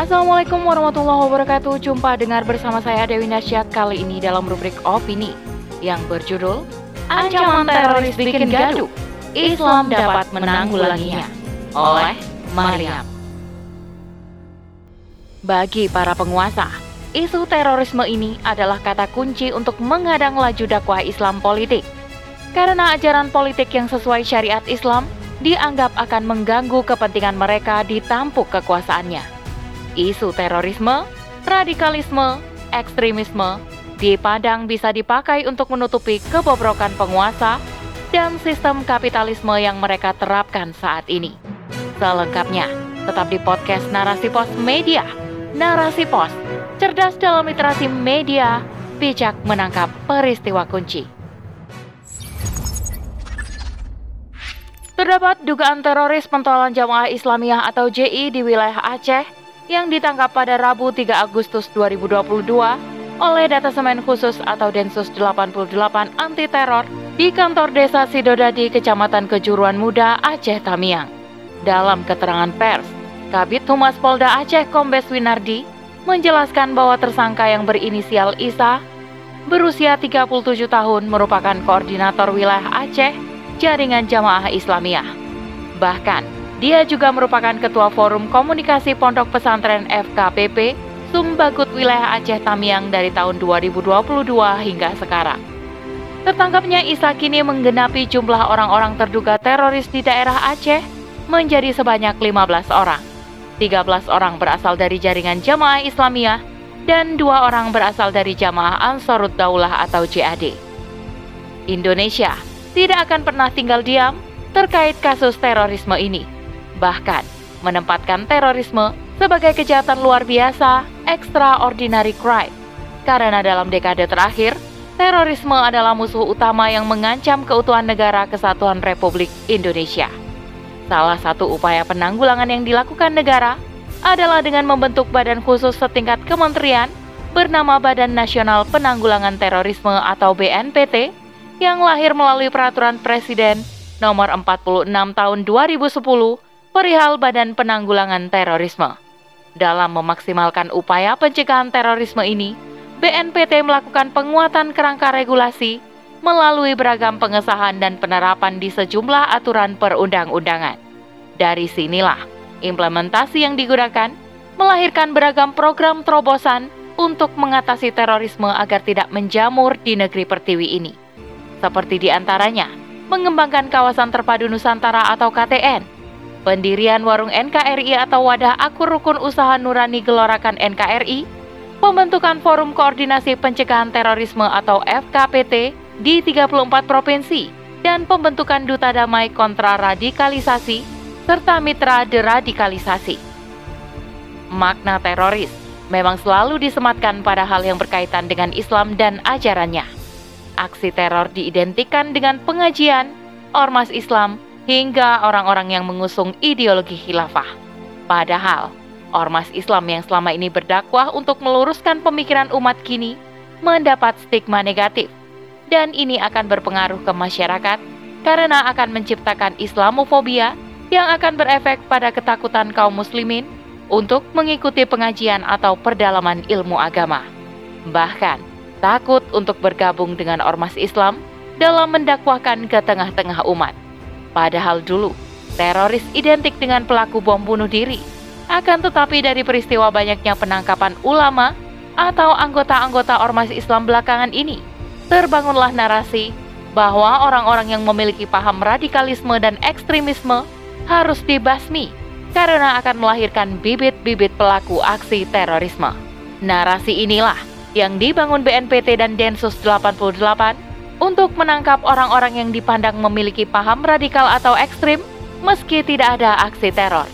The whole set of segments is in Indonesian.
Assalamualaikum warahmatullahi wabarakatuh. Jumpa dengar bersama saya Dewi Nasyat kali ini dalam rubrik opini yang berjudul Ancaman teroris bikin gaduh. Islam dapat menanggulanginya oleh Mariam. Bagi para penguasa, isu terorisme ini adalah kata kunci untuk mengadang laju dakwah Islam politik. Karena ajaran politik yang sesuai syariat Islam dianggap akan mengganggu kepentingan mereka di tampuk kekuasaannya. Isu terorisme, radikalisme, ekstremisme dipandang bisa dipakai untuk menutupi kebobrokan penguasa dan sistem kapitalisme yang mereka terapkan saat ini. Selengkapnya, tetap di podcast Narasi Pos Media. Narasi Pos, cerdas dalam literasi media, bijak menangkap peristiwa kunci. Terdapat dugaan teroris pentolan Jamaah Islamiyah atau JI di wilayah Aceh yang ditangkap pada Rabu 3 Agustus 2022 oleh Datasemen Khusus atau Densus 88 Anti Teror di kantor Desa Sidodadi, Kecamatan Kejuruan Muda, Aceh Tamiang. Dalam keterangan pers, Kabit Humas Polda Aceh Kombes Winardi menjelaskan bahwa tersangka yang berinisial Isa berusia 37 tahun merupakan koordinator wilayah Aceh jaringan jamaah Islamiyah. Bahkan, dia juga merupakan Ketua Forum Komunikasi Pondok Pesantren FKPP Sumbagut Wilayah Aceh Tamiang dari tahun 2022 hingga sekarang. Tertangkapnya Isa kini menggenapi jumlah orang-orang terduga teroris di daerah Aceh menjadi sebanyak 15 orang. 13 orang berasal dari jaringan jamaah Islamiyah dan dua orang berasal dari jamaah Ansarud Daulah atau JAD. Indonesia tidak akan pernah tinggal diam terkait kasus terorisme ini. Bahkan, menempatkan terorisme sebagai kejahatan luar biasa, extraordinary crime. Karena dalam dekade terakhir, terorisme adalah musuh utama yang mengancam keutuhan negara kesatuan Republik Indonesia. Salah satu upaya penanggulangan yang dilakukan negara adalah dengan membentuk badan khusus setingkat kementerian bernama Badan Nasional Penanggulangan Terorisme atau BNPT yang lahir melalui peraturan Presiden nomor 46 tahun 2010 perihal Badan Penanggulangan Terorisme. Dalam memaksimalkan upaya pencegahan terorisme ini, BNPT melakukan penguatan kerangka regulasi melalui beragam pengesahan dan penerapan di sejumlah aturan perundang-undangan. Dari sinilah, implementasi yang digunakan melahirkan beragam program terobosan untuk mengatasi terorisme agar tidak menjamur di negeri pertiwi ini seperti di antaranya mengembangkan kawasan terpadu Nusantara atau KTN, pendirian warung NKRI atau wadah akur rukun usaha nurani gelorakan NKRI, pembentukan forum koordinasi pencegahan terorisme atau FKPT di 34 provinsi, dan pembentukan duta damai kontra radikalisasi serta mitra deradikalisasi. Makna teroris memang selalu disematkan pada hal yang berkaitan dengan Islam dan ajarannya aksi teror diidentikan dengan pengajian, ormas Islam, hingga orang-orang yang mengusung ideologi khilafah. Padahal, ormas Islam yang selama ini berdakwah untuk meluruskan pemikiran umat kini mendapat stigma negatif, dan ini akan berpengaruh ke masyarakat karena akan menciptakan Islamofobia yang akan berefek pada ketakutan kaum muslimin untuk mengikuti pengajian atau perdalaman ilmu agama. Bahkan, takut untuk bergabung dengan ormas Islam dalam mendakwahkan ke tengah-tengah umat. Padahal dulu, teroris identik dengan pelaku bom bunuh diri. Akan tetapi dari peristiwa banyaknya penangkapan ulama atau anggota-anggota ormas Islam belakangan ini, terbangunlah narasi bahwa orang-orang yang memiliki paham radikalisme dan ekstremisme harus dibasmi karena akan melahirkan bibit-bibit pelaku aksi terorisme. Narasi inilah yang dibangun BNPT dan Densus 88 untuk menangkap orang-orang yang dipandang memiliki paham radikal atau ekstrim meski tidak ada aksi teror.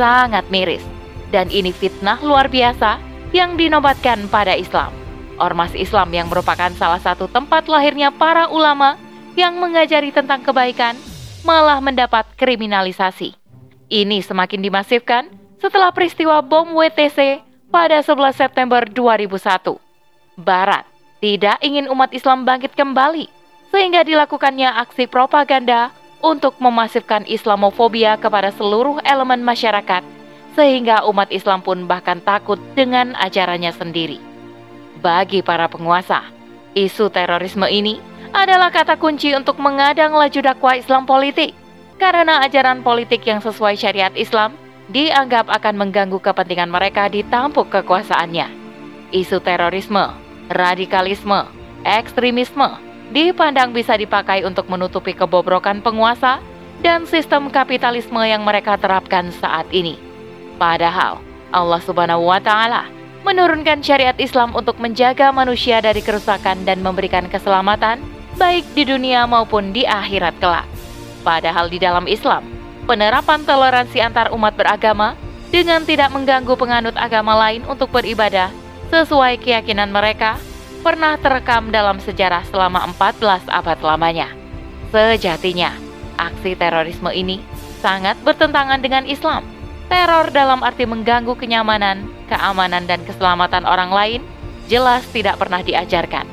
Sangat miris. Dan ini fitnah luar biasa yang dinobatkan pada Islam. Ormas Islam yang merupakan salah satu tempat lahirnya para ulama yang mengajari tentang kebaikan malah mendapat kriminalisasi. Ini semakin dimasifkan setelah peristiwa bom WTC pada 11 September 2001. Barat tidak ingin umat Islam bangkit kembali, sehingga dilakukannya aksi propaganda untuk memasifkan Islamofobia kepada seluruh elemen masyarakat, sehingga umat Islam pun bahkan takut dengan ajarannya sendiri. Bagi para penguasa, isu terorisme ini adalah kata kunci untuk mengadang laju dakwah Islam politik, karena ajaran politik yang sesuai syariat Islam dianggap akan mengganggu kepentingan mereka di tampuk kekuasaannya. Isu terorisme, radikalisme, ekstremisme dipandang bisa dipakai untuk menutupi kebobrokan penguasa dan sistem kapitalisme yang mereka terapkan saat ini. Padahal Allah Subhanahu wa taala menurunkan syariat Islam untuk menjaga manusia dari kerusakan dan memberikan keselamatan baik di dunia maupun di akhirat kelak. Padahal di dalam Islam, penerapan toleransi antar umat beragama dengan tidak mengganggu penganut agama lain untuk beribadah sesuai keyakinan mereka pernah terekam dalam sejarah selama 14 abad lamanya. Sejatinya, aksi terorisme ini sangat bertentangan dengan Islam. Teror dalam arti mengganggu kenyamanan, keamanan, dan keselamatan orang lain jelas tidak pernah diajarkan.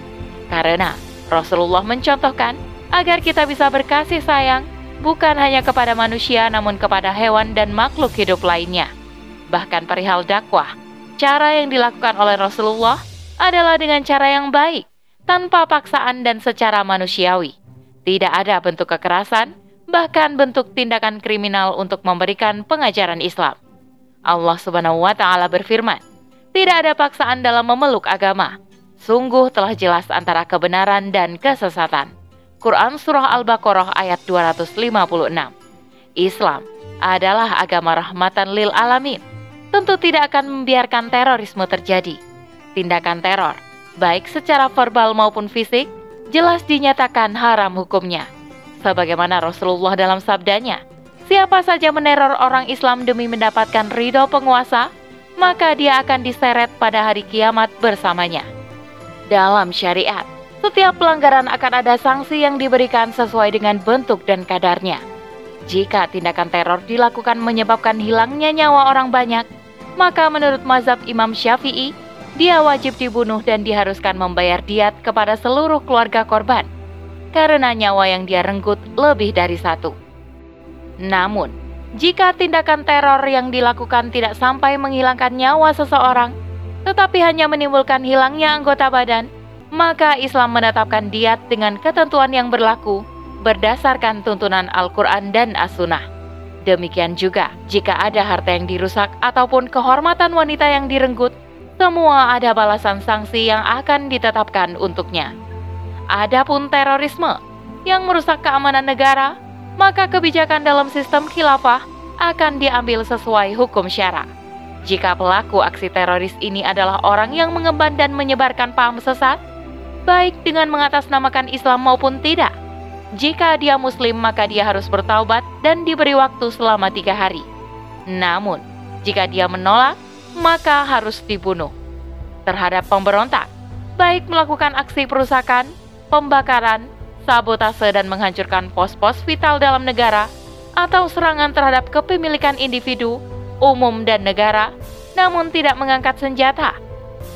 Karena Rasulullah mencontohkan agar kita bisa berkasih sayang bukan hanya kepada manusia namun kepada hewan dan makhluk hidup lainnya. Bahkan perihal dakwah, cara yang dilakukan oleh Rasulullah adalah dengan cara yang baik, tanpa paksaan dan secara manusiawi. Tidak ada bentuk kekerasan, bahkan bentuk tindakan kriminal untuk memberikan pengajaran Islam. Allah Subhanahu wa taala berfirman, "Tidak ada paksaan dalam memeluk agama. Sungguh telah jelas antara kebenaran dan kesesatan." Quran surah Al-Baqarah ayat 256. Islam adalah agama rahmatan lil alamin. Tentu tidak akan membiarkan terorisme terjadi tindakan teror, baik secara verbal maupun fisik, jelas dinyatakan haram hukumnya. Sebagaimana Rasulullah dalam sabdanya, siapa saja meneror orang Islam demi mendapatkan ridho penguasa, maka dia akan diseret pada hari kiamat bersamanya. Dalam syariat, setiap pelanggaran akan ada sanksi yang diberikan sesuai dengan bentuk dan kadarnya. Jika tindakan teror dilakukan menyebabkan hilangnya nyawa orang banyak, maka menurut mazhab Imam Syafi'i, dia wajib dibunuh dan diharuskan membayar diat kepada seluruh keluarga korban karena nyawa yang dia renggut lebih dari satu. Namun, jika tindakan teror yang dilakukan tidak sampai menghilangkan nyawa seseorang, tetapi hanya menimbulkan hilangnya anggota badan, maka Islam menetapkan diat dengan ketentuan yang berlaku berdasarkan tuntunan Al-Quran dan As-Sunnah. Demikian juga jika ada harta yang dirusak ataupun kehormatan wanita yang direnggut, semua ada balasan sanksi yang akan ditetapkan untuknya. Adapun terorisme yang merusak keamanan negara, maka kebijakan dalam sistem khilafah akan diambil sesuai hukum syara. Jika pelaku aksi teroris ini adalah orang yang mengemban dan menyebarkan paham sesat, baik dengan mengatasnamakan Islam maupun tidak, jika dia Muslim, maka dia harus bertaubat dan diberi waktu selama tiga hari. Namun, jika dia menolak, maka harus dibunuh. Terhadap pemberontak, baik melakukan aksi perusakan, pembakaran, sabotase dan menghancurkan pos-pos vital dalam negara, atau serangan terhadap kepemilikan individu, umum dan negara, namun tidak mengangkat senjata,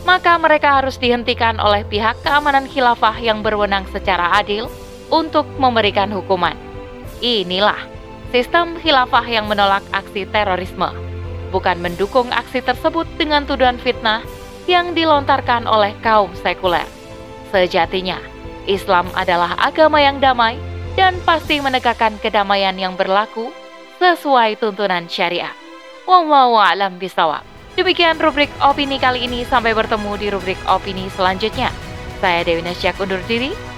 maka mereka harus dihentikan oleh pihak keamanan khilafah yang berwenang secara adil untuk memberikan hukuman. Inilah sistem khilafah yang menolak aksi terorisme bukan mendukung aksi tersebut dengan tuduhan fitnah yang dilontarkan oleh kaum sekuler. Sejatinya, Islam adalah agama yang damai dan pasti menegakkan kedamaian yang berlaku sesuai tuntunan syariah. Wallahu a'lam bisawab. Demikian rubrik opini kali ini. Sampai bertemu di rubrik opini selanjutnya. Saya Dewi Nasyak undur diri.